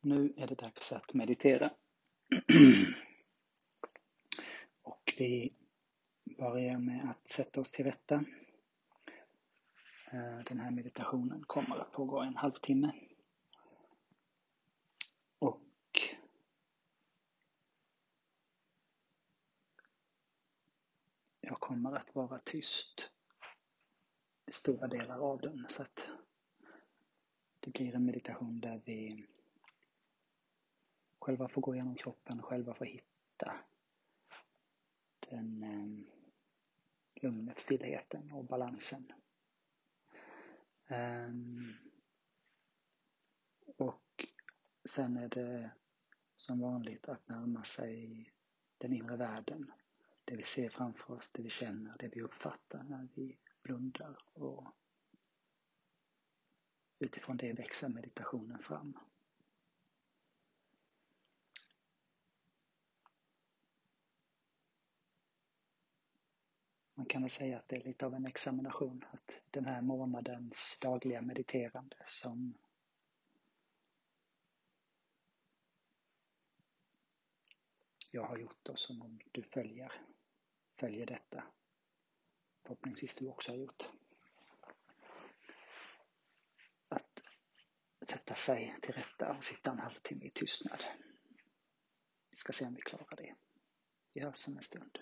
Nu är det dags att meditera. Och vi börjar med att sätta oss till rätta. Eh, den här meditationen kommer att pågå en halvtimme. Och jag kommer att vara tyst i stora delar av den så att det blir en meditation där vi själva får gå igenom kroppen, själva får hitta den eh, lugnet, stillheten och balansen. Um, och sen är det som vanligt att närma sig den inre världen. Det vi ser framför oss, det vi känner, det vi uppfattar när vi blundar och utifrån det växer meditationen fram. Kan väl säga att det är lite av en examination, att den här månadens dagliga mediterande som jag har gjort och som om du följer, följer detta förhoppningsvis du också har gjort. Att sätta sig till rätta och sitta en halvtimme i tystnad. Vi ska se om vi klarar det. Vi hörs om en stund.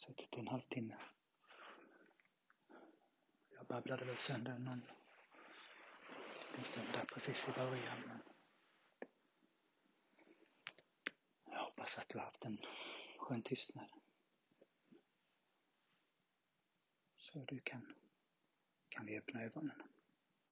Suttit en halvtimme. Jag babblade väl sönder någon liten stund där precis i början. Men jag hoppas att du har haft en skön tystnad. Så du kan, kan vi öppna ögonen.